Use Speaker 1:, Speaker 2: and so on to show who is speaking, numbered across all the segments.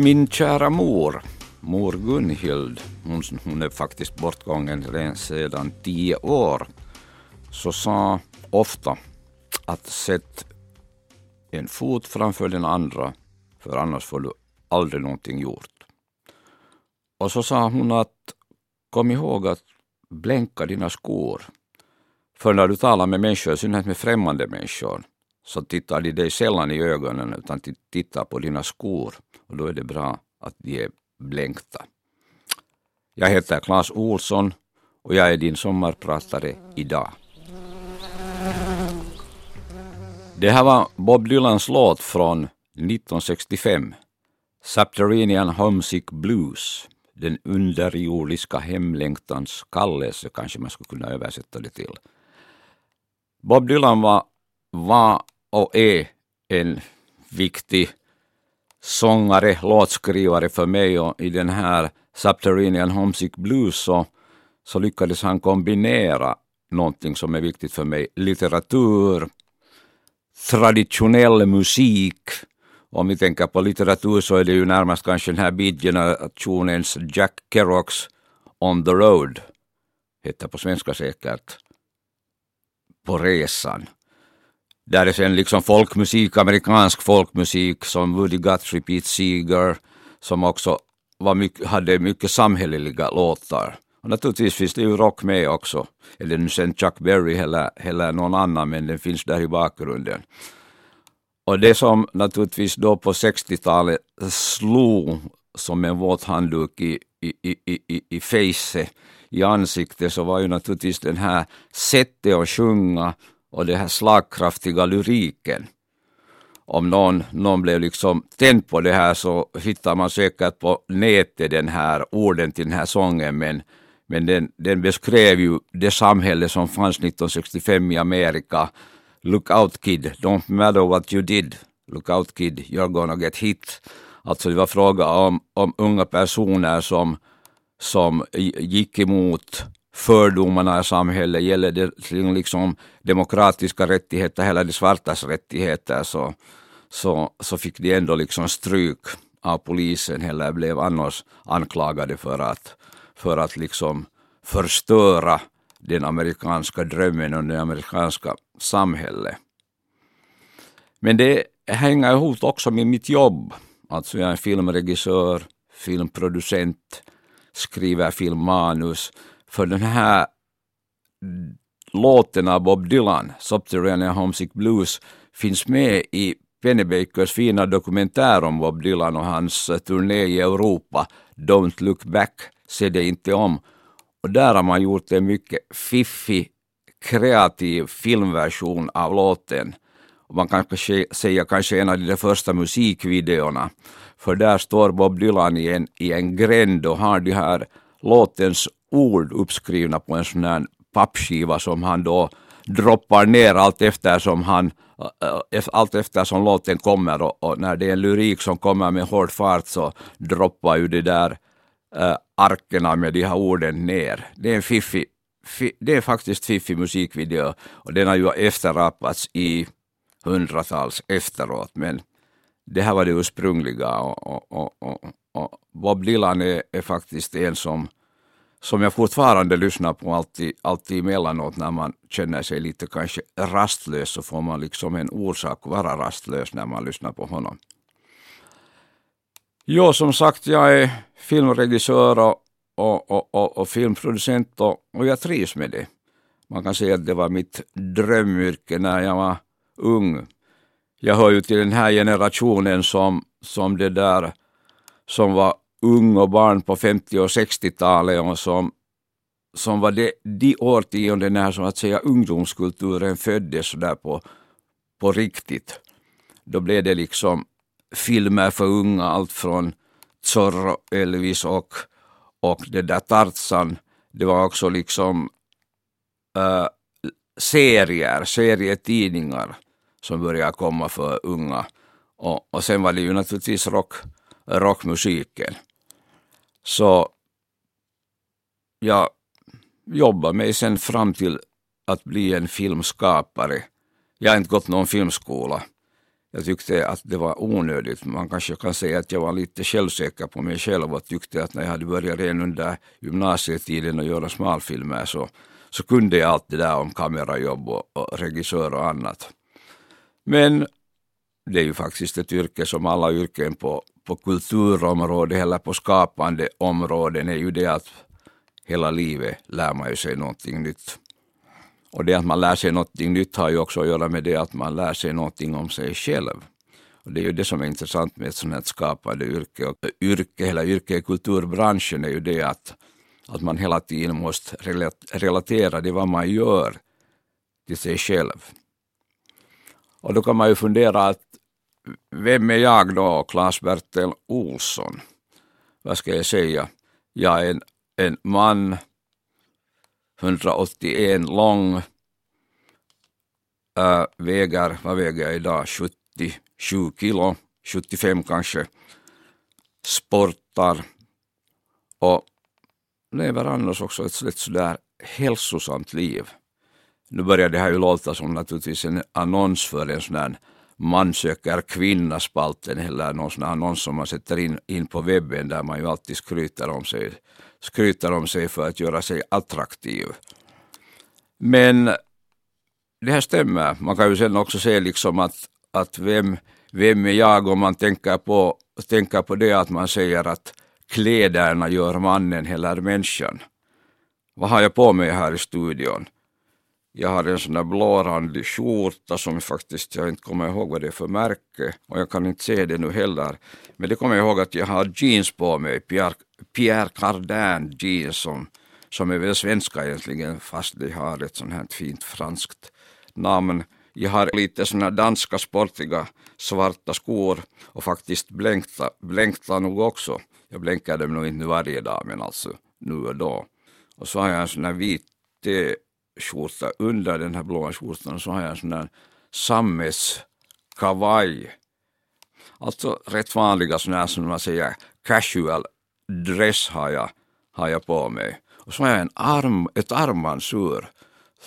Speaker 1: Min kära mor, mor Gunhild, hon, hon är faktiskt bortgången sedan tio år, så sa ofta att sätt en fot framför den andra, för annars får du aldrig någonting gjort. Och så sa hon att kom ihåg att blänka dina skor. För när du talar med människor, i synnerhet med främmande människor, så tittar de dig sällan i ögonen utan tittar på dina skor och då är det bra att de är blänkta. Jag heter Claes Olsson och jag är din sommarpratare idag. Det här var Bob Dylans låt från 1965, Subterranean Homesick Blues, den underjordiska hemlängtans kallelse kanske man skulle kunna översätta det till. Bob Dylan var, var och är en viktig sångare, låtskrivare för mig och i den här Subterranean Homesick Blues så, så lyckades han kombinera någonting som är viktigt för mig, litteratur, traditionell musik. Om vi tänker på litteratur så är det ju närmast kanske den här beatgenerationens Jack Kerouacs On the Road, heter på svenska säkert, på resan. Där är sen liksom folkmusik, amerikansk folkmusik som Woody Guthrie, Pete Seeger, som också var mycket, hade mycket samhälleliga låtar. Och naturligtvis finns det ju rock med också. Eller nu sen Chuck Berry eller, eller någon annan, men den finns där i bakgrunden. Och det som naturligtvis då på 60-talet slog som en våt handduk i, i, i, i, i face, i ansiktet, så var ju naturligtvis den här sättet att sjunga och den här slagkraftiga lyriken. Om någon, någon blev liksom tänd på det här så hittar man säkert på nätet den här orden till den här sången men, men den, den beskrev ju det samhälle som fanns 1965 i Amerika. Look out kid, don't matter what you did. Look out kid, you're gonna get hit. Alltså det var fråga om, om unga personer som, som gick emot fördomarna i samhället, gäller det liksom demokratiska rättigheter, hela de svartas rättigheter, så, så, så fick de ändå liksom stryk av polisen eller blev annars anklagade för att, för att liksom förstöra den amerikanska drömmen och det amerikanska samhället. Men det hänger ihop också med mitt jobb. Alltså jag är filmregissör, filmproducent, skriver filmmanus för den här låten av Bob Dylan, Subterranean Homesick Blues, finns med i Pennybakers fina dokumentär om Bob Dylan och hans turné i Europa, Don't look back, se det inte om. Och där har man gjort en mycket fiffig, kreativ filmversion av låten. Och man kan kanske säga kanske en av de första musikvideorna. För där står Bob Dylan i en, i en gränd och har de här låtens ord uppskrivna på en sån här pappskiva som han då droppar ner allt eftersom han eh, eh, allt eftersom låten kommer och, och, när det är en lyrik som kommer med hård fart så droppar ju det där äh, arkerna med de här orden ner. Det är en fiffig, fi, det är faktiskt fiffig musikvideo och den har ju efterapats i hundratals efteråt men det här var det ursprungliga och, och, och, och Bob Dylan är, är faktiskt en som som jag fortfarande lyssnar på alltid, alltid emellanåt när man känner sig lite kanske rastlös så får man liksom en orsak att vara rastlös när man lyssnar på honom. Jo, som sagt, jag är filmregissör och, och, och, och, filmproducent och, och jag trivs med det. Man kan säga att det var mitt drömyrke när jag var ung. Jag hör ju till den här generationen som, som det där som var ung och barn på 50 och 60-talet och som, som var det, de årtionden när som att säga ungdomskulturen föddes där på, på riktigt. Då blev det liksom filmer för unga, allt från Zorro, Elvis och, och det där Tarzan. Det var också liksom äh, serier, serietidningar som började komma för unga. Och, och sen var det ju naturligtvis rock, rockmusiken. Så jag jobbade mig sen fram till att bli en filmskapare. Jag har inte gått någon filmskola. Jag tyckte att det var onödigt. Man kanske kan säga att jag var lite självsäker på mig själv och tyckte att när jag hade börjat redan under gymnasietiden att göra smalfilmer så, så kunde jag allt det där om kamerajobb och, och regissör och annat. Men det är ju faktiskt ett yrke som alla yrken på, på kulturområdet eller på skapande områden är ju det att hela livet lär man ju sig någonting nytt. Och det att man lär sig någonting nytt har ju också att göra med det att man lär sig någonting om sig själv. Och det är ju det som är intressant med ett sånt här skapande yrke. Och yrke, hela yrke i kulturbranschen är ju det att, att man hela tiden måste relatera det vad man gör till sig själv. Och då kan man ju fundera att vem är jag då, Klas-Bertil Olsson? Vad ska jag säga? Jag är en, en man 181 lång, äh, väger, vad väger jag idag, 77 kilo, 75 kanske, sportar. Och lever annars också ett sådär, sådär hälsosamt liv. Nu börjar det här ju låta som naturligtvis en annons för en sån här man söker kvinna-spalten eller någon sån annons som man sätter in, in på webben där man ju alltid skryter om sig skryter om sig för att göra sig attraktiv. Men det här stämmer. Man kan ju sen också se liksom att, att vem, vem är jag om man tänker på, tänker på det att man säger att kläderna gör mannen eller människan. Vad har jag på mig här i studion? Jag har en sån där blårandig skjorta som faktiskt jag inte kommer ihåg vad det är för märke och jag kan inte se det nu heller. Men det kommer jag ihåg att jag har jeans på mig, Pierre, Pierre Cardin jeans som, som är väl svenska egentligen fast de har ett sånt här fint franskt namn. Jag har lite såna danska sportiga svarta skor och faktiskt blänkta, blänkta nog också. Jag blänkar dem nog inte varje dag men alltså nu och då. Och så har jag en sån här vit eh, skjorta under den här blåa skjortan så har jag en sån där sammetskavaj. Alltså rätt vanliga sådana här som man säger casual dress har jag, har jag på mig. Och så har jag en arm, ett armbandsur.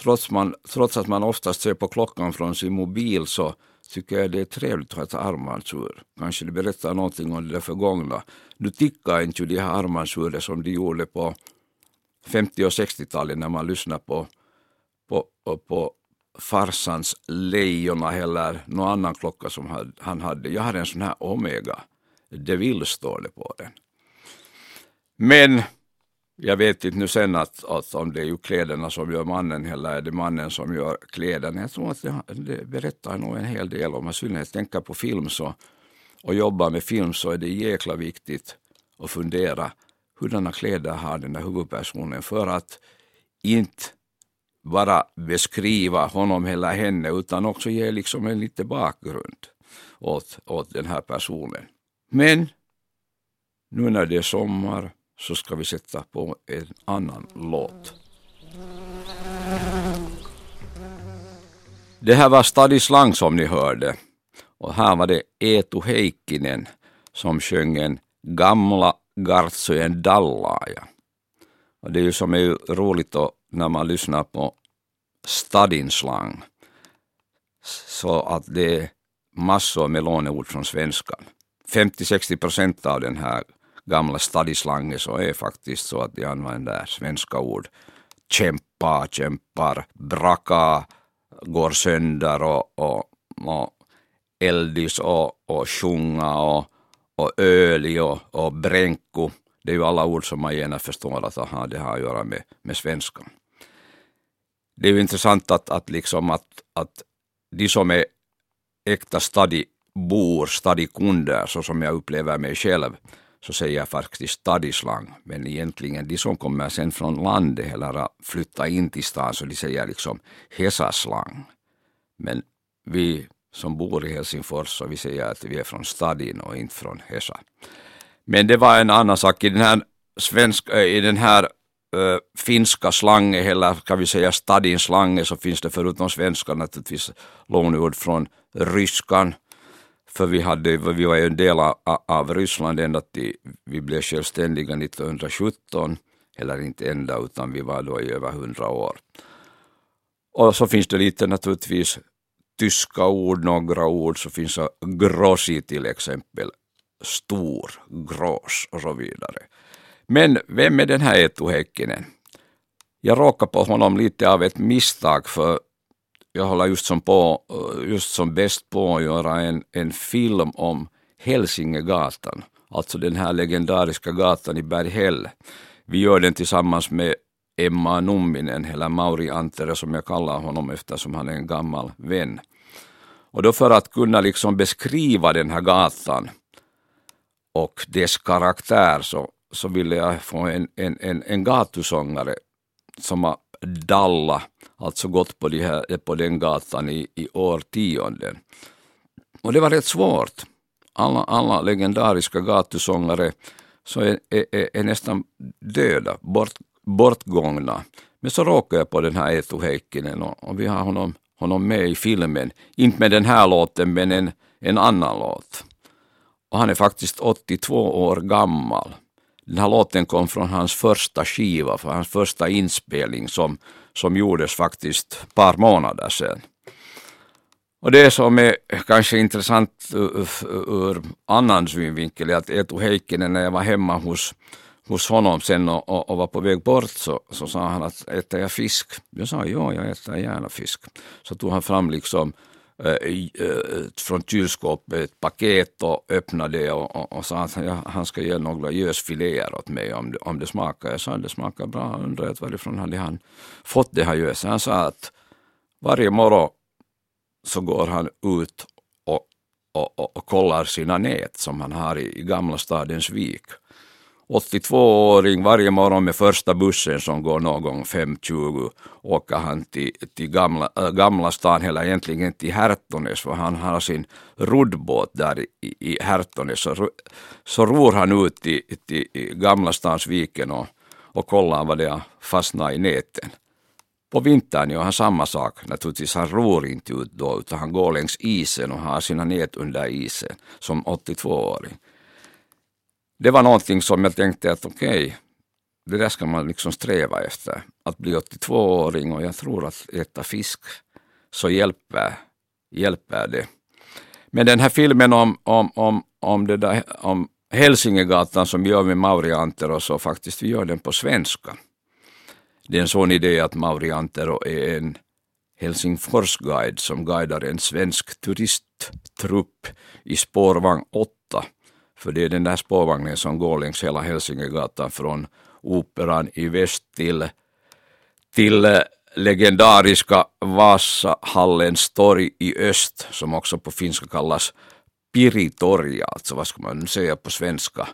Speaker 1: Trots, man, trots att man oftast ser på klockan från sin mobil så tycker jag det är trevligt att ha ett armbandsur. Kanske det berättar någonting om det förgångna. Nu tickar inte de här armbandsuren som de gjorde på 50 och 60-talet när man lyssnade på på, på farsans Lejona eller någon annan klocka som han hade. Jag har en sån här Omega. DeVille står det på den. Men jag vet inte nu sen att, att om det är ju kläderna som gör mannen eller är det mannen som gör kläderna. Jag tror att det, det berättar nog en hel del om, i synnerhet tänker på film så, och jobbar med film så är det jäkla viktigt att fundera hurdana kläder har den där huvudpersonen för att inte bara beskriva honom eller henne utan också ge liksom en lite bakgrund åt, åt den här personen. Men nu när det är sommar så ska vi sätta på en annan låt. Det här var Stadislang som ni hörde och här var det Eetu Heikkinen som sjöng en Gamla Gartsojen Dallaja. Och det är ju som är roligt då, när man lyssnar på stadinslang så att det är massor med låneord från svenskan. 50-60 procent av den här gamla stadislangen så är faktiskt så att de använder svenska ord. Kämpa, kämpar, braka, går sönder och, och, och eldis och, och sjunga och, och öli och, och bränko. Det är ju alla ord som man gärna förstår att aha, det har att göra med, med svenskan det är ju intressant att, att, liksom att, att de som är äkta stadibor, stadikunder, så som jag upplever mig själv, så säger jag faktiskt stadislang. Men egentligen de som kommer sen från landet eller flyttar in till stan, så de säger liksom hesaslang. Men vi som bor i Helsingfors, så vi säger att vi är från stadin och inte från Hesa. Men det var en annan sak. I den här, svensk, eh, i den här äh, finska slangen, eller kan vi säga stadinslangen, så finns det förutom svenska naturligtvis lånord från ryskan. För vi, hade, vi var ju en del av, av Ryssland ända till vi blev självständiga 1917, eller inte ända, utan vi var då i över hundra år. Och så finns det lite naturligtvis tyska ord, några ord, så finns det grossi till exempel, stor, grås och så vidare. Men vem är den här Eetu Häkkinen? Jag råkade på honom lite av ett misstag för jag håller just som, på, just som bäst på att göra en, en film om Hälsingegatan, alltså den här legendariska gatan i Berghäll. Vi gör den tillsammans med Emma Numminen, eller Mauri Antere som jag kallar honom eftersom han är en gammal vän. Och då för att kunna liksom beskriva den här gatan och dess karaktär så, så ville jag få en, en, en, en gatusångare som har dallat, alltså gått på, de här, på den gatan i, i årtionden. Och det var rätt svårt. Alla, alla legendariska gatusångare så är, är, är nästan döda, bort, bortgångna. Men så råkade jag på den här Eetu Heikkinen och, och vi har honom, honom med i filmen. Inte med den här låten men en, en annan låt. Och han är faktiskt 82 år gammal. Den här låten kom från hans första skiva, för hans första inspelning som, som gjordes faktiskt ett par månader sedan. Och det som är kanske intressant uh, uh, ur, annan synvinkel är att Eetu Heikkinen, när jag var hemma hos, hos honom sen och, och, och, var på väg bort så, så sa han att äter jag fisk? Jag sa ja, jag äter gärna fisk. Så tog han fram liksom Eh, eh, från kylskåpet ett paket och öppnade det och, och, och, sa att han ska ge några gösfiléer åt mig om det, om det smakar. Jag sa att det smakar bra. Jag undrade varifrån hade han fått det här göset. Han sa att varje morgon så går han ut och, och, och, kollar sina nät som han har i, i Gamla stadens vik. 82-åring varje morgon med första bussen som går någon gång 5.20 åker han till, till gamla, äh, gamla stan, eller egentligen till Härtonäs för han har sin roddbåt där i, i Härtonäs. Så, så ror han ut till, till Gamla stans viken och, och kollar vad det har fastnat i näten. På vintern gör han samma sak. Naturligtvis han ror inte ut då utan han går längs isen och har sina nät under isen som 82-åring det var någonting som jag tänkte att okej, okay, det där ska man liksom sträva efter. Att bli 82-åring och jag tror att äta fisk så hjälper, hjälper det. Men den här filmen om, om, om, om, det där, om Hälsingegatan som vi gör med Mauri Antero så faktiskt vi gör den på svenska. Det är en sån idé att Mauri Antero är en Helsingforsguide som guidar en svensk turisttrupp i spårvagn 8 för det är den där spårvagnen som går längs hela Hälsingegatan från Operan i väst till, till eh, legendariska Vasahallens torg i öst, som också på finska kallas Piritorja, alltså vad ska man säga på svenska?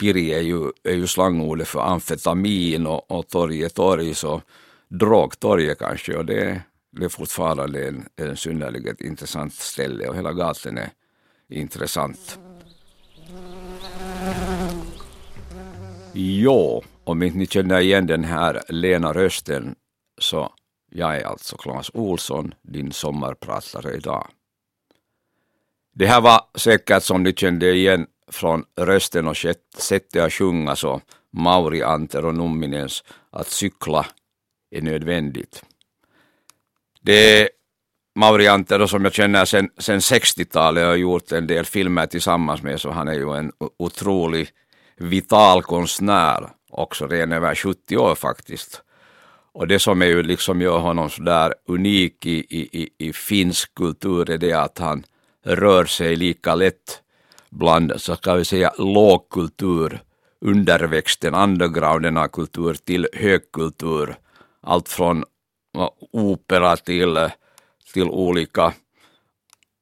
Speaker 1: Piri är ju, är ju slangordet för amfetamin och, och torg är torg, så drogtorget kanske, och det, det är fortfarande en, en synnerligen intressant ställe och hela gatan är intressant. Jo, om inte ni känner igen den här lena rösten så jag är alltså Claes Olsson, din sommarpratare idag. Det här var säkert som ni kände igen från rösten och sättet att sjunga så Mauri Anteronumminens att cykla är nödvändigt. Det är Mauri Antero som jag känner sedan 60-talet och har gjort en del filmer tillsammans med så han är ju en otrolig vital konstnär, också redan över 70 år faktiskt. Och det som är ju liksom gör honom sådär unik i, i, i finsk kultur är det att han rör sig lika lätt bland, så ska vi säga, lågkultur, underväxten, undergrounden av kultur till högkultur. Allt från opera till, till olika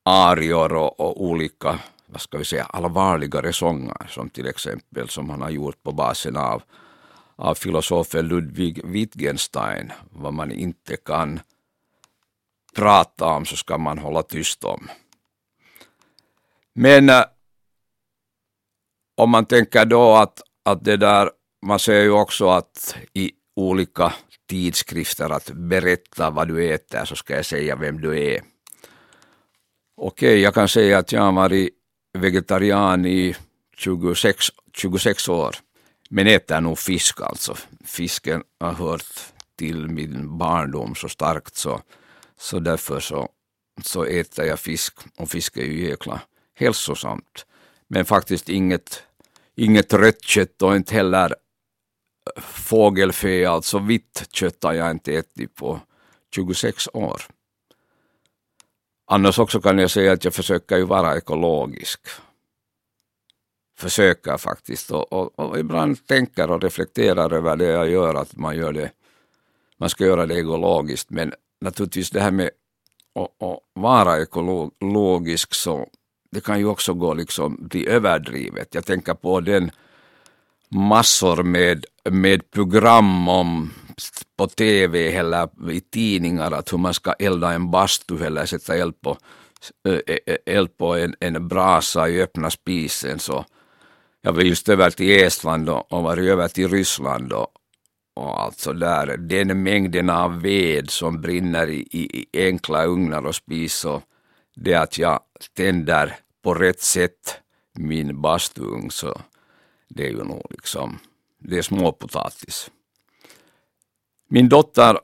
Speaker 1: arior och, och olika vad ska vi säga, allvarligare sånger som till exempel som han har gjort på basen av, av filosofen Ludwig Wittgenstein. Vad man inte kan prata om så ska man hålla tyst om. Men eh, om man tänker då att, att det där, man ser ju också att i olika tidskrifter att berätta vad du äter så ska jag säga vem du är. Okej, okay, jag kan säga att jag har varit vegetarian i 26, 26 år. Men äter nog fisk alltså. Fisken har hört till min barndom så starkt så, så därför så, så äter jag fisk och fisk är ju jäkla hälsosamt. Men faktiskt inget, inget rött kött och inte heller äh, fågelfä, alltså vitt kött har jag inte ätit på 26 år. Annars också kan jag säga att jag försöker ju vara ekologisk. Försöker faktiskt och, och, och, ibland tänker och reflekterar över det jag gör, att man gör det, man ska göra det ekologiskt. Men naturligtvis det här med att, att vara ekologisk så det kan ju också gå liksom bli överdrivet. Jag tänker på den massor med, med program om på tv eller i tidningar att hur man ska elda en bastu eller sätta eld på, eh, eh, eh, eld på en, en brasa i öppna spisen. Så jag var just över till Estland och, och var över till Ryssland och, och alltså där, den mängden av ved som brinner i, i, i enkla ugnar och spis och det att jag tänder på rätt sätt min bastuugn så det är ju nog liksom, det är småpotatis. Min dotter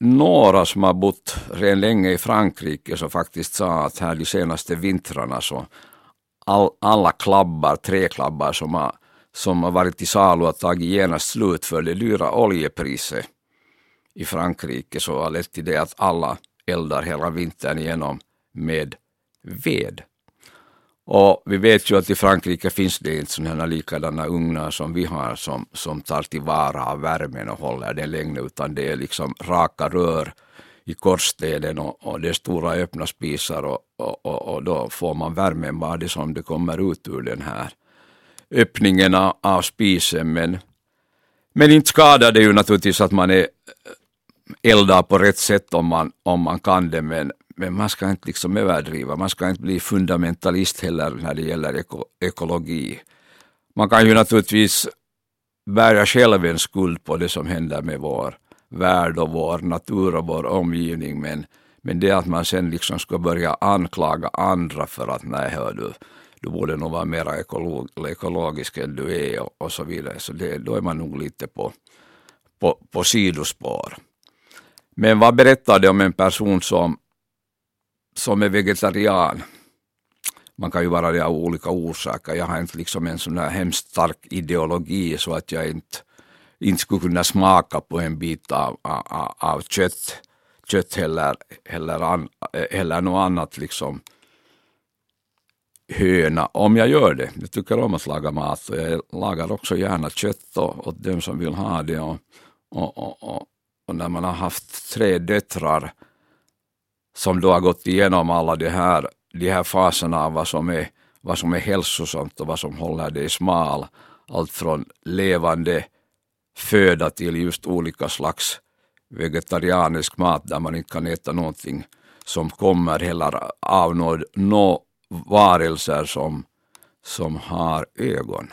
Speaker 1: några Nora som har bott redan länge i Frankrike som faktiskt sa att här de senaste vintrarna så all, alla klabbar, träklabbar som har, som har varit i salu har tagit genast slut för det dyra oljepriset i Frankrike så har lett till det att alla eldar hela vintern igenom med ved. Och vi vet ju att i Frankrike finns det inte sådana likadana ugnar som vi har som, som tar tillvara av värmen och håller den länge utan det är liksom raka rör i korsstenen och, och det är stora öppna spisar och, och, och, och då får man värmen bara det som det kommer ut ur den här öppningen av, av spisen. Men, men inte skadar det ju naturligtvis att man är eh, eldar på rätt sätt om man, om man kan det men, men man ska inte liksom överdriva, man ska inte bli fundamentalist heller när det gäller eko, ekologi. Man kan ju naturligtvis bära själv en skuld på det som händer med vår värld och vår natur och vår omgivning men, men det att man sen liksom ska börja anklaga andra för att nej hör du, du borde nog vara mer ekolog, ekologisk än du är och, och så vidare. Så det, då är man nog lite på, på, på sidospår. Men vad berättar det om en person som som är vegetarian. Man kan ju vara det av olika orsaker. Jag har inte liksom en sån här hemskt stark ideologi så att jag inte, inte skulle kunna smaka på en bit av, av, av kött, kött eller, eller, an, eller något annat liksom höna om jag gör det. Jag tycker om att laga mat och jag lagar också gärna kött åt dem som vill ha det. Och, och, och, och, och när man har haft tre döttrar som då har gått igenom alla de här, de här faserna av vad som, är, vad som är hälsosamt och vad som håller dig smal. Allt från levande föda till just olika slags vegetarianisk mat där man inte kan äta någonting som kommer heller av några no varelser som, som har ögon.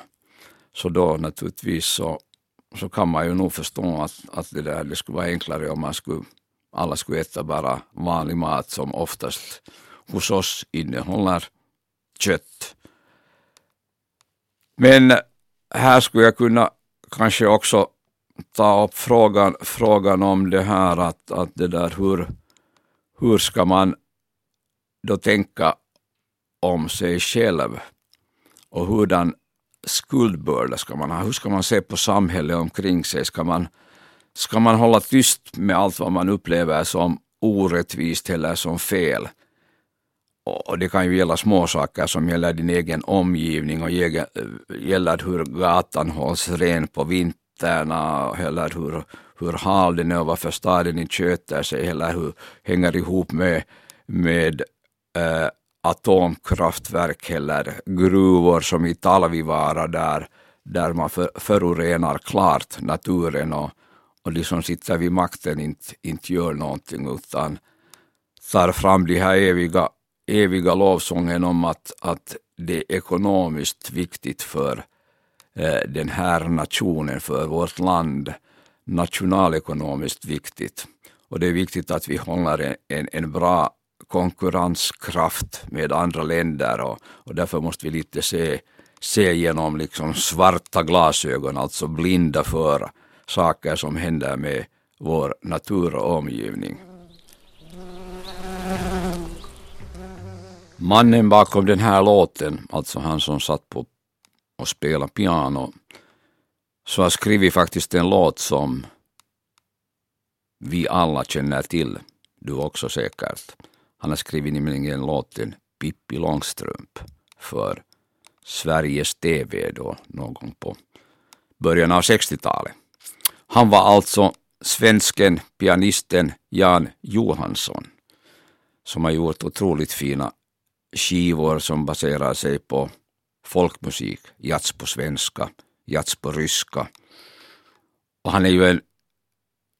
Speaker 1: Så då naturligtvis så, så kan man ju nog förstå att, att det, där, det skulle vara enklare om man skulle alla skulle äta bara vanlig mat som oftast hos oss innehåller kött. Men här skulle jag kunna kanske också ta upp frågan, frågan om det här att, att det där hur, hur ska man då tänka om sig själv och hurdan skuldbörda ska man ha? Hur ska man se på samhället omkring sig? Ska man ska man hålla tyst med allt vad man upplever som orättvist eller som fel. Och det kan ju gälla små saker som gäller din egen omgivning och gäller eh, hur gatan hålls ren på vintern eller hur, hur hal den är och varför staden inte sköter sig eller hur hänger ihop med, med äh, atomkraftverk eller gruvor som i Talvivaara där, där man för, förorenar klart naturen och, och de som sitter vid makten inte, inte gör någonting utan tar fram de här eviga, eviga lovsången om att, att det är ekonomiskt viktigt för eh, den här nationen, för vårt land nationalekonomiskt viktigt. Och det är viktigt att vi håller en, en, en bra konkurrenskraft med andra länder och, och därför måste vi lite se, se genom liksom svarta glasögon, alltså blinda för saker som händer med vår natur och omgivning. Mannen bakom den här låten, alltså han som satt på och spelade piano, så har skrivit faktiskt en låt som vi alla känner till, du också säkert. Han har skrivit nämligen låten Pippi Långstrump för Sveriges TV då någon på början av 60-talet. Han var alltså svensken, pianisten Jan Johansson som har gjort otroligt fina skivor som baserar sig på folkmusik, jazz på svenska, jazz på ryska. Och han är ju en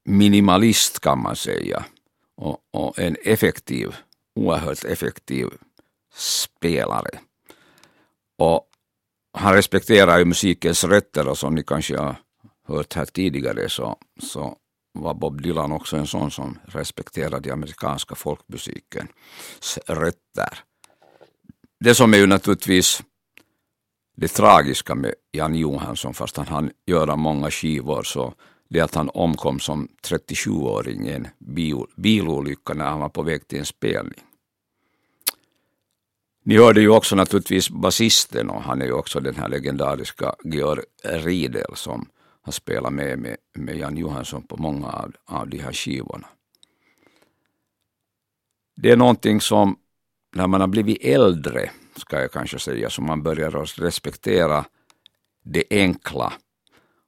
Speaker 1: minimalist kan man säga och, och en effektiv, oerhört effektiv spelare. Och han respekterar ju musikens rötter och som ni kanske har hört här tidigare så, så var Bob Dylan också en sån som respekterade amerikanska folkmusikens rötter. Det som är ju naturligtvis det tragiska med Jan Johansson, fast han hann göra många skivor, så det är att han omkom som 37-åring i en bil, bilolycka när han var på väg till en spelning. Ni hörde ju också naturligtvis basisten och han är ju också den här legendariska Georg Riedel som har spelat med, med, med Jan Johansson på många av, av de här skivorna. Det är någonting som när man har blivit äldre, ska jag kanske säga, som man börjar respektera det enkla.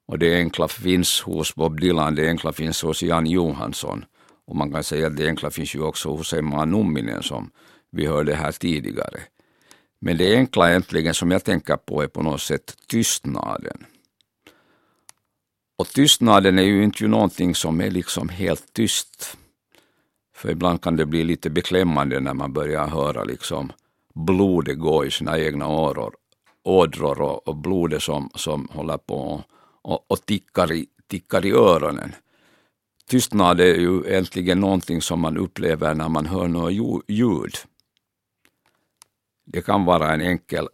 Speaker 1: Och det enkla finns hos Bob Dylan, det enkla finns hos Jan Johansson. Och man kan säga att det enkla finns ju också hos Emma Numminen som vi hörde här tidigare. Men det enkla egentligen som jag tänker på är på något sätt tystnaden. Och tystnaden är ju inte någonting som är liksom helt tyst. För ibland kan det bli lite beklämmande när man börjar höra liksom blodet gå i sina egna åror, ådror och, och blodet som, som håller på och, och, och tickar, i, tickar i öronen. Tystnad är ju egentligen någonting som man upplever när man hör något ljud. Det kan vara en enkel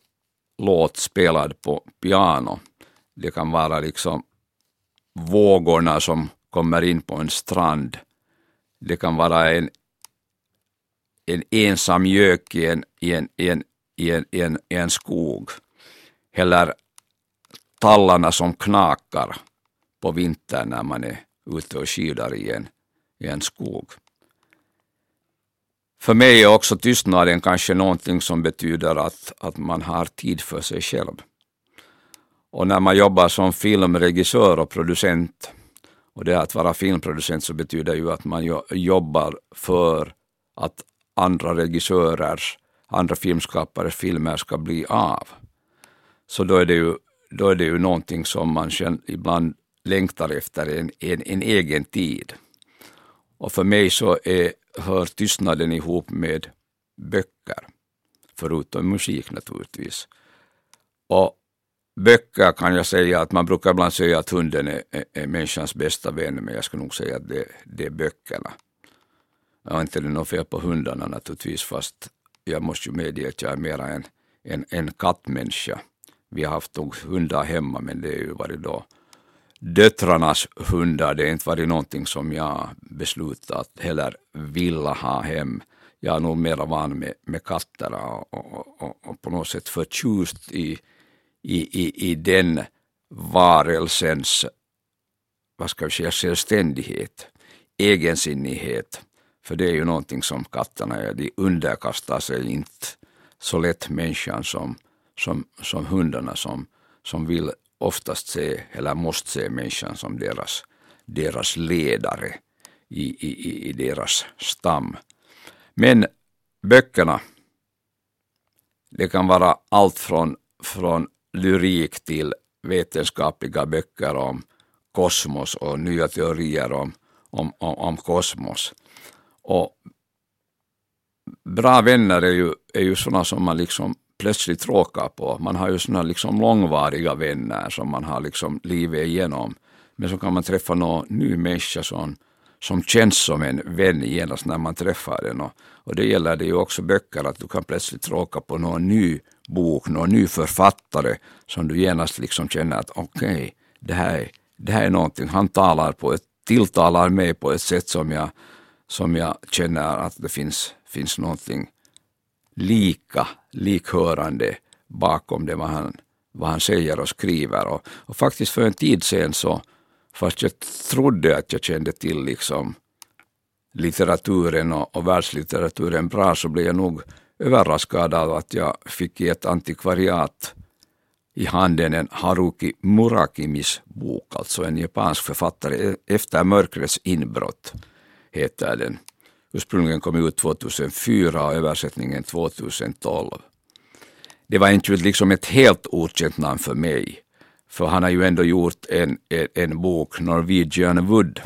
Speaker 1: låt spelad på piano. Det kan vara liksom vågorna som kommer in på en strand. Det kan vara en, en ensam gök i en, i en, i en, i en, i en, i en skog. Eller tallarna som knakar på vintern när man är ute och skidar i en, i en skog. För mig är också tystnaden kanske någonting som betyder att, att man har tid för sig själv. Och när man jobbar som filmregissör och producent, och det att vara filmproducent så betyder ju att man jobbar för att andra regissörers, andra filmskapares filmer ska bli av. Så då är det ju, då är det ju någonting som man ibland längtar efter, en, en, en egen tid. Och för mig så är, hör tystnaden ihop med böcker, förutom musik naturligtvis. Och Böcker kan jag säga att man brukar ibland säga att hunden är, är, är människans bästa vän, men jag skulle nog säga att det, det är böckerna. Jag har inte något fel på hundarna naturligtvis, fast jag måste ju medge att jag är mera en, en, en kattmänniska. Vi har haft hundar hemma, men det har ju varit då döttrarnas hundar. Det har inte varit någonting som jag beslutat heller vilja ha hem. Jag är nog mera van med, med katter och, och, och, och på något sätt förtjust i i, i, i den varelsens vad ska vi säga, självständighet, egensinnighet. För det är ju någonting som katterna är, de underkastar sig inte så lätt människan som, som, som hundarna som, som vill oftast se, eller måste se människan som deras, deras ledare i, i, i deras stam. Men böckerna, det kan vara allt från, från lyrik till vetenskapliga böcker om kosmos och nya teorier om, om, om, om kosmos. Och bra vänner är ju, är ju sådana som man liksom plötsligt råkar på. Man har ju sådana liksom långvariga vänner som man har liksom livet igenom men så kan man träffa någon ny människa som, som känns som en vän genast när man träffar den. Och, och det gäller det ju också böcker, att du kan plötsligt råka på någon ny bok, någon ny författare som du genast liksom känner att okej, okay, det, här, det här är någonting, han talar på ett, tilltalar mig på ett sätt som jag, som jag känner att det finns, finns någonting lika, likhörande bakom det vad han, vad han säger och skriver. Och, och faktiskt för en tid sedan så, fast jag trodde att jag kände till liksom litteraturen och, och världslitteraturen bra, så blev jag nog överraskad av att jag fick i ett antikvariat i handen en Haruki Murakimis bok, alltså en japansk författare, Efter mörkrets inbrott heter den. Ursprungligen kom ut 2004 och översättningen 2012. Det var inte liksom ett helt okänt namn för mig, för han har ju ändå gjort en, en, en bok, Norwegian Wood,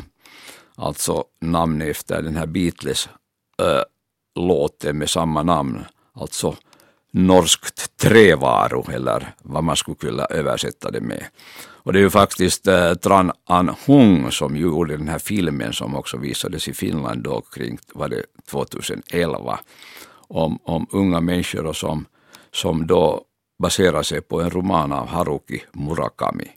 Speaker 1: alltså namn efter den här Beatles, uh, låten med samma namn, alltså norskt trävaru eller vad man skulle kunna översätta det med. Och det är ju faktiskt eh, Tran An Hung som gjorde den här filmen som också visades i Finland då kring var det 2011 om, om unga människor som, som då baserar sig på en roman av Haruki Murakami.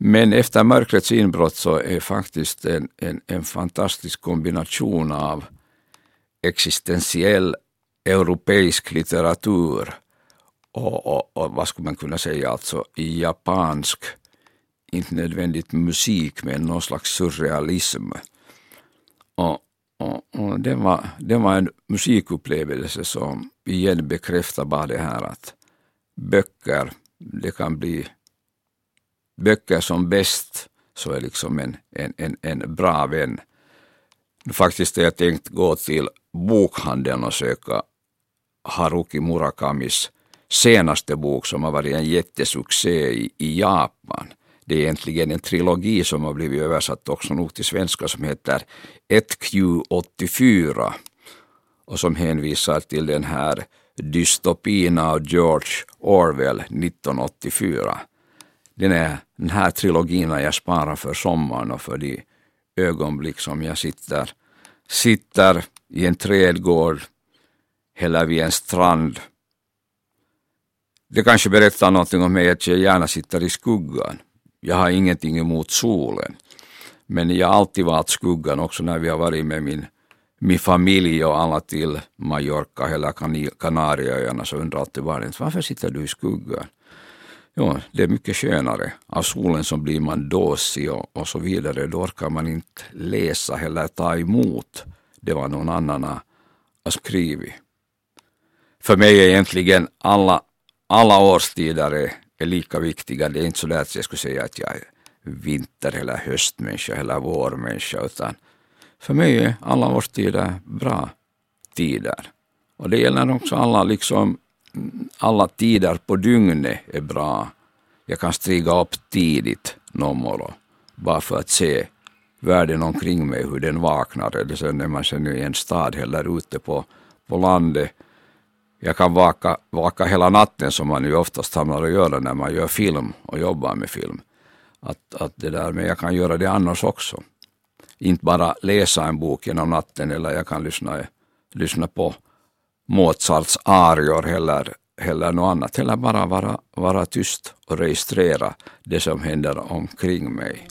Speaker 1: Men efter mörkrets inbrott så är faktiskt en, en, en fantastisk kombination av existentiell europeisk litteratur och, och, och, vad skulle man kunna säga, alltså i japansk, inte nödvändigt musik, men någon slags surrealism. Och, och, och det, var, det var en musikupplevelse som igen bekräftar bara det här att böcker, det kan bli böcker som bäst så är liksom en, en, en, en bra vän. Faktiskt har jag tänkt gå till bokhandeln och söka Haruki Murakamis senaste bok som har varit en jättesuccé i, i Japan. Det är egentligen en trilogi som har blivit översatt också nog till svenska som heter 1Q84 och som hänvisar till den här dystopin av George Orwell 1984. Den, är, den här trilogin har jag sparat för sommaren och för de ögonblick som jag sitter, sitter i en trädgård eller vid en strand. Det kanske berättar någonting om mig att jag gärna sitter i skuggan. Jag har ingenting emot solen. Men jag har alltid valt skuggan också när vi har varit med min, min familj och alla till Mallorca eller Kanarieöarna så undrar alltid barnen varför sitter du i skuggan? Jo, det är mycket skönare. Av solen så blir man dåsig och, och så vidare. Då orkar man inte läsa eller ta emot det var någon annan har skrivit. För mig är egentligen alla, alla årstider är, är lika viktiga. Det är inte så att jag skulle säga att jag är vinter eller höstmänniska eller vårmänniska utan för mig är alla årstider bra tider. Och det gäller också alla, liksom, alla tider på dygnet är bra. Jag kan stiga upp tidigt någon morgon bara för att se världen omkring mig, hur den vaknar. Eller sen när man sen är i en stad eller ute på, på landet jag kan vaka, vaka hela natten som man ju oftast hamnar att göra när man gör film och jobbar med film. Att, att det där, men jag kan göra det annars också. Inte bara läsa en bok genom natten eller jag kan lyssna, lyssna på Mozarts arior eller, eller något annat. Eller bara vara, vara tyst och registrera det som händer omkring mig.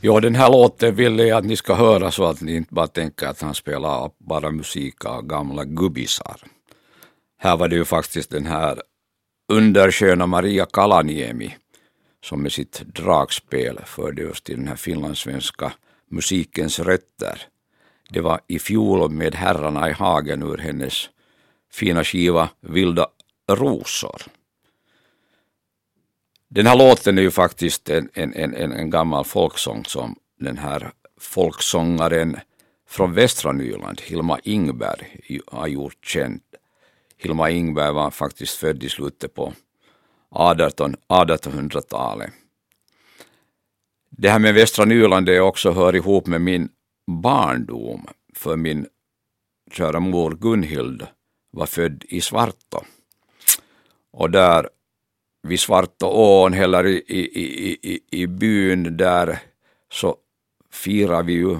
Speaker 1: Ja, den här låten ville jag att ni ska höra så att ni inte bara tänker att han spelar bara musik av gamla gubbisar. Här var det ju faktiskt den här undersköna Maria Kalaniemi som med sitt dragspel förde oss till den här finlandssvenska musikens rötter. Det var i fjol med Herrarna i hagen ur hennes fina skiva Vilda rosor. Den här låten är ju faktiskt en, en, en, en gammal folksång som den här folksångaren från västra Nyland, Hilma Ingberg, har gjort känd. Hilma Ingberg var faktiskt född i slutet på 18, 1800-talet. Det här med västra Nyland det också hör ihop med min barndom, för min kära mor Gunhild var född i Svartå. Och där vid Svartåån eller i, i, i, i, byn där så firar vi ju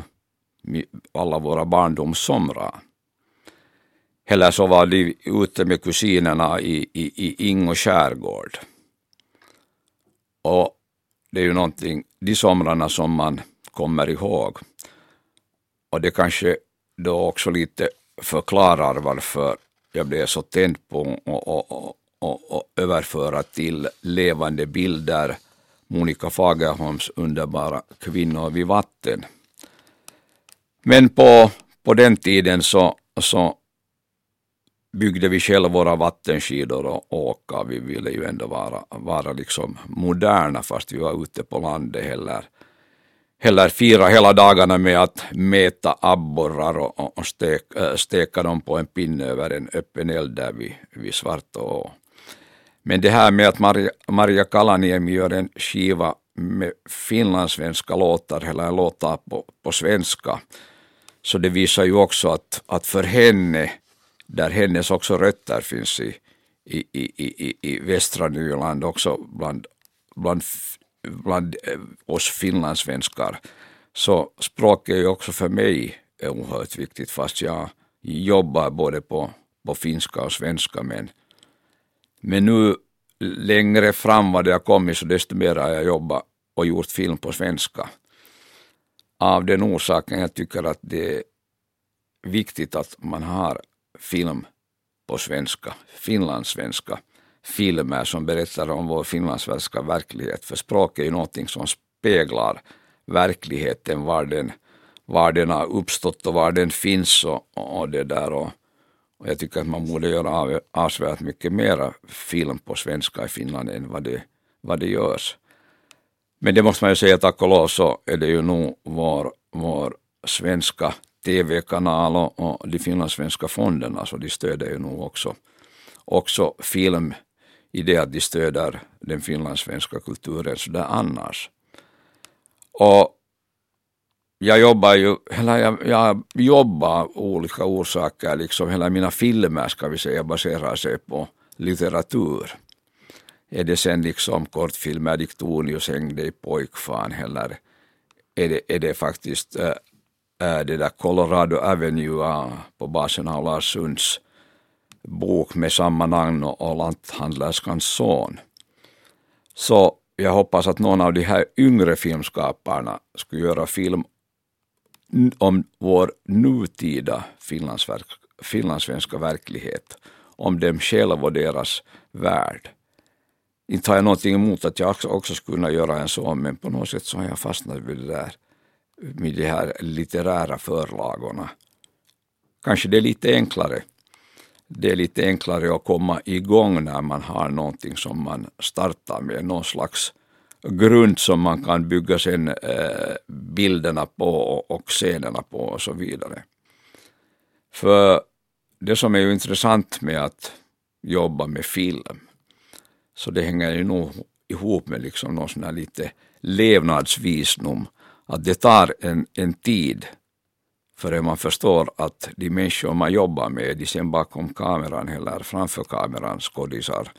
Speaker 1: alla våra barndomssomrar. Eller så var de ute med kusinerna i, i, i Ingo skärgård. Och det är ju någonting, de somrarna som man kommer ihåg. Och det kanske då också lite förklarar varför jag blev så tänd på och, och, och, och, och överföra till levande bilder Monica Fagerholms underbara Kvinnor vid vatten. Men på, på den tiden så, så byggde vi själva våra vattenskidor och åka. Vi ville ju ändå vara, vara liksom moderna fast vi var ute på landet heller. Heller fira hela dagarna med att mäta abborrar och, och stek, äh, steka dem på en pinne över en öppen eld där vid, vid Svartå. Men det här med att Maria, Maria Kalaniemi gör en skiva med finlandssvenska låtar, eller låtar på, på svenska, så det visar ju också att, att för henne där hennes också rötter finns i, i, i, i, i västra Nyland, också bland, bland, bland eh, oss finlandssvenskar. Så språket är ju också för mig oerhört viktigt, fast jag jobbar både på, på finska och svenska. Men, men nu längre fram vad det har kommit, så desto mer har jag jobbat och gjort film på svenska. Av den orsaken jag tycker att det är viktigt att man har film på svenska, finlandssvenska filmer som berättar om vår finlandssvenska verklighet. För språk är ju någonting som speglar verkligheten, var den, var den har uppstått och var den finns och, och det där. Och, och jag tycker att man borde göra avsevärt mycket mera film på svenska i Finland än vad det, vad det görs. Men det måste man ju säga, tack och lov så är det ju nog vår, vår svenska tv-kanal och, och de finlandssvenska fonderna, så de stöder ju nog också, också film i det att de stöder den finlandssvenska kulturen sådär annars. Och jag jobbar ju, eller jag, jag jobbar av olika orsaker, liksom hela mina filmer ska vi säga baserar sig på litteratur. Är det sen liksom kortfilmer, Diktonius hängde i pojkfan eller är det, är det faktiskt äh, det där Colorado Avenue på basen av Lars Sunds bok med samma namn och lanthandlerskans son. Så jag hoppas att någon av de här yngre filmskaparna skulle göra film om vår nutida finlandssvenska verklighet, om dem själva och deras värld. Inte har jag någonting emot att jag också skulle kunna göra en sån, men på något sätt så har jag fastnat vid det där med de här litterära förlagorna. Kanske det är lite enklare. Det är lite enklare att komma igång när man har någonting som man startar med, någon slags grund som man kan bygga sen eh, bilderna på och scenerna på och så vidare. För det som är ju intressant med att jobba med film, så det hänger ju nog ihop med liksom någon sån här lite levnadsvisdom att det tar en, en tid förrän man förstår att de människor man jobbar med, de sen bakom kameran eller framför kameran, skådisar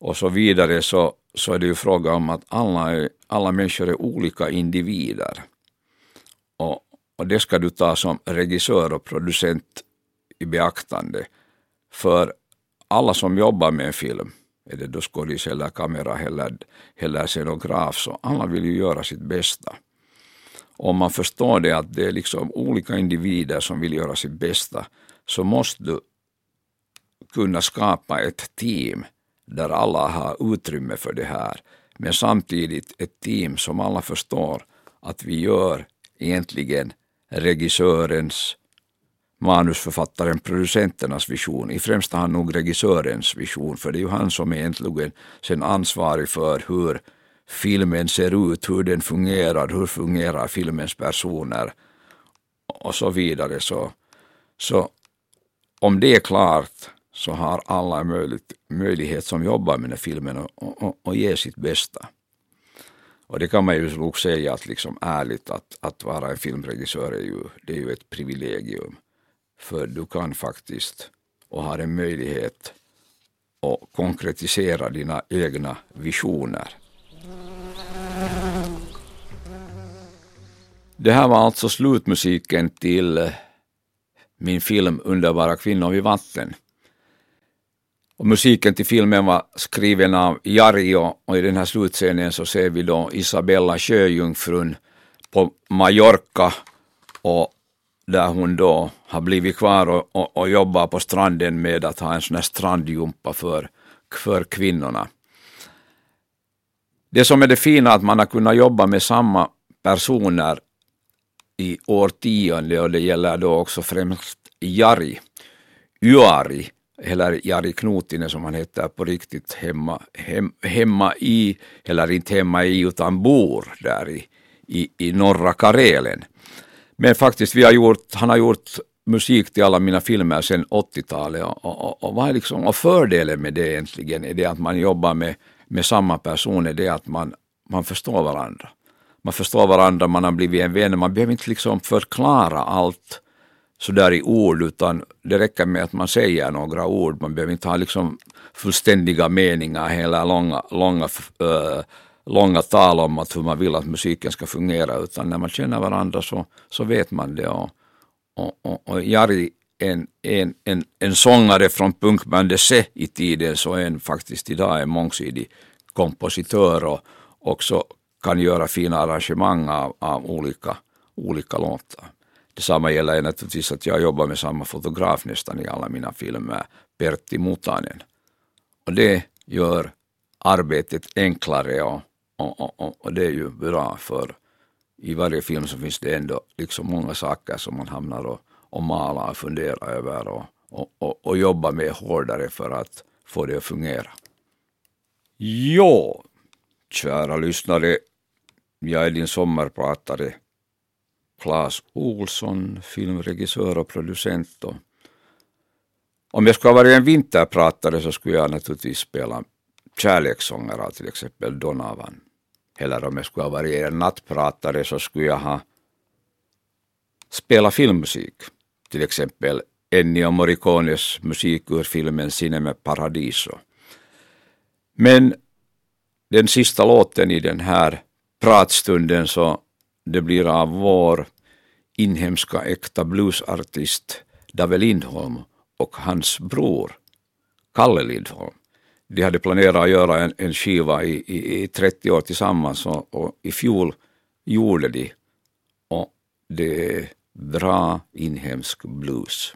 Speaker 1: och så vidare, så, så är det ju fråga om att alla, alla människor är olika individer. Och, och det ska du ta som regissör och producent i beaktande. För alla som jobbar med en film, är det då skådis eller kamera eller, eller scenograf, så alla vill ju göra sitt bästa om man förstår det att det är liksom olika individer som vill göra sitt bästa så måste du kunna skapa ett team där alla har utrymme för det här men samtidigt ett team som alla förstår att vi gör egentligen regissörens, manusförfattaren, producenternas vision. I främsta hand nog regissörens vision, för det är ju han som är egentligen sen ansvarig för hur filmen ser ut, hur den fungerar, hur fungerar filmens personer och så vidare. Så, så om det är klart så har alla möjlighet, möjlighet som jobbar med den här filmen att ge sitt bästa. Och det kan man ju nog säga att liksom ärligt att, att vara en filmregissör är ju, det är ju ett privilegium. För du kan faktiskt och har en möjlighet att konkretisera dina egna visioner. Det här var alltså slutmusiken till min film Underbara kvinnor vid vatten. Och musiken till filmen var skriven av Jari och i den här slutscenen så ser vi då Isabella sjöjungfrun på Mallorca och där hon då har blivit kvar och, och, och jobbar på stranden med att ha en sån här strandjumpa för, för kvinnorna. Det som är det fina är att man har kunnat jobba med samma personer i årtionde och det gäller då också främst Jari, Yari, eller Jari Knutinen som han heter på riktigt hemma, hem, hemma i, eller inte hemma i utan bor där i, i, i norra Karelen. Men faktiskt, vi har gjort, han har gjort musik till alla mina filmer sedan 80-talet och, och, och, vad liksom, och fördelen med det egentligen är det att man jobbar med, med samma personer, det är att man, man förstår varandra. Man förstår varandra, man har blivit en vän, man behöver inte liksom förklara allt sådär i ord utan det räcker med att man säger några ord, man behöver inte ha liksom fullständiga meningar, hela långa, långa äh, långa tal om att hur man vill att musiken ska fungera, utan när man känner varandra så, så vet man det. Och, och, och, och Jari en, en, en, en sångare från punkbandet Se i tiden, så är en faktiskt idag en mångsidig kompositör och också kan göra fina arrangemang av, av olika, olika låtar. Detsamma gäller naturligtvis att jag jobbar med samma fotograf nästan i alla mina filmer, Pertti Mutanen. Och det gör arbetet enklare och, och, och, och, det är ju bra för i varje film så finns det ändå liksom många saker som man hamnar och, och malar och funderar över och, och, och, och jobbar med hårdare för att få det att fungera. Ja, kära lyssnare, jag är din sommarpratare Claes Olsson, filmregissör och producent. Och om jag skulle ha varit en vinterpratare så skulle jag naturligtvis spela kärlekssånger av till exempel Donovan. Eller om jag skulle ha varit en nattpratare så skulle jag ha spelat filmmusik. Till exempel Ennio Morricones musik ur filmen Cinema Paradiso. Men den sista låten i den här pratstunden så det blir av vår inhemska äkta bluesartist Dave Lindholm och hans bror Kalle Lindholm de hade planerat att göra en, en skiva i, i, i 30 år tillsammans och, och, i fjol gjorde de. Och det är bra inhemsk blues.